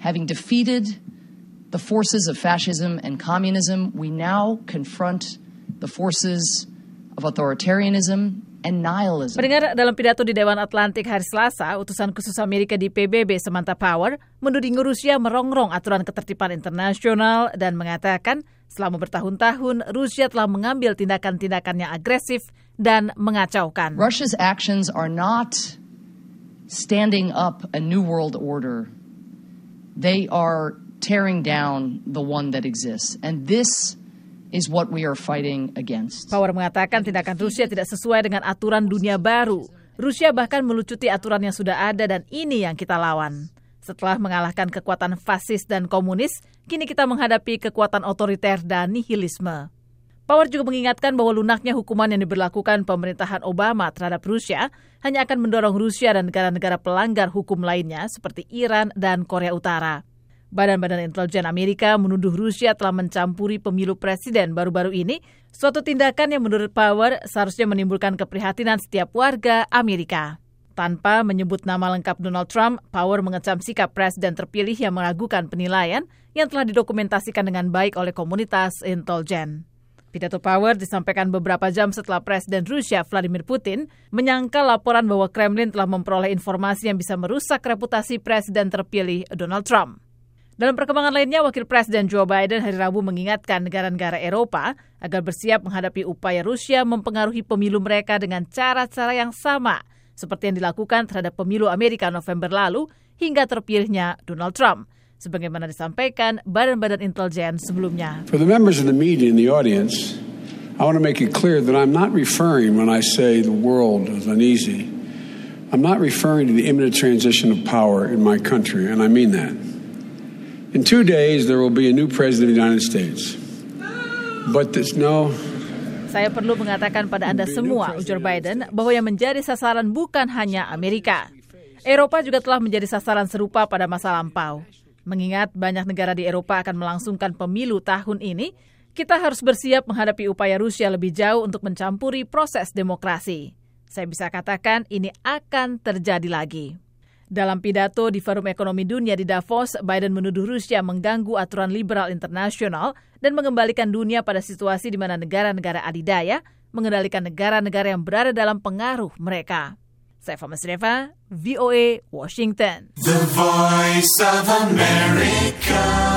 Having defeated the forces of fascism and communism, we now confront the forces of authoritarianism and nihilism. Pendengar dalam pidato di Dewan Atlantik hari Selasa, utusan khusus Amerika di PBB Samantha Power menuding Rusia merongrong aturan ketertiban internasional dan mengatakan selama bertahun-tahun Rusia telah mengambil tindakan-tindakan yang agresif dan mengacaukan. Russia's actions are not standing up a new world order. They are tearing down the one that exists. And this is what we are fighting against. Power mengatakan tindakan Rusia tidak sesuai dengan aturan dunia baru. Rusia bahkan melucuti aturan yang sudah ada dan ini yang kita lawan. Setelah mengalahkan kekuatan fasis dan komunis, kini kita menghadapi kekuatan otoriter dan nihilisme. Power juga mengingatkan bahwa lunaknya hukuman yang diberlakukan pemerintahan Obama terhadap Rusia hanya akan mendorong Rusia dan negara-negara pelanggar hukum lainnya seperti Iran dan Korea Utara. Badan-badan intelijen Amerika menuduh Rusia telah mencampuri pemilu presiden baru-baru ini, suatu tindakan yang menurut Power seharusnya menimbulkan keprihatinan setiap warga Amerika. Tanpa menyebut nama lengkap Donald Trump, Power mengecam sikap presiden terpilih yang meragukan penilaian yang telah didokumentasikan dengan baik oleh komunitas intelijen. Pidato Power disampaikan beberapa jam setelah Presiden Rusia Vladimir Putin menyangka laporan bahwa Kremlin telah memperoleh informasi yang bisa merusak reputasi Presiden terpilih Donald Trump. Dalam perkembangan lainnya, Wakil Presiden Joe Biden hari Rabu mengingatkan negara-negara Eropa agar bersiap menghadapi upaya Rusia mempengaruhi pemilu mereka dengan cara-cara yang sama seperti yang dilakukan terhadap pemilu Amerika November lalu hingga terpilihnya Donald Trump. Sebagaimana disampaikan badan-badan intelijen sebelumnya. For the members of the media in the audience, I want to make it clear that I'm not referring when I say the world is uneasy. I'm not referring to the imminent transition of power in my country, and I mean that. In two days, there will be a new president of the United States. But there's no Saya perlu mengatakan pada Anda semua, ujar Biden, bahwa yang menjadi sasaran bukan hanya Amerika. Eropa juga telah menjadi sasaran serupa pada masa lampau. Mengingat banyak negara di Eropa akan melangsungkan pemilu tahun ini, kita harus bersiap menghadapi upaya Rusia lebih jauh untuk mencampuri proses demokrasi. Saya bisa katakan ini akan terjadi lagi. Dalam pidato di Forum Ekonomi Dunia di Davos, Biden menuduh Rusia mengganggu aturan liberal internasional dan mengembalikan dunia pada situasi di mana negara-negara adidaya mengendalikan negara-negara yang berada dalam pengaruh mereka. Saya Fama Sreva, VOA, Washington. Voice of America.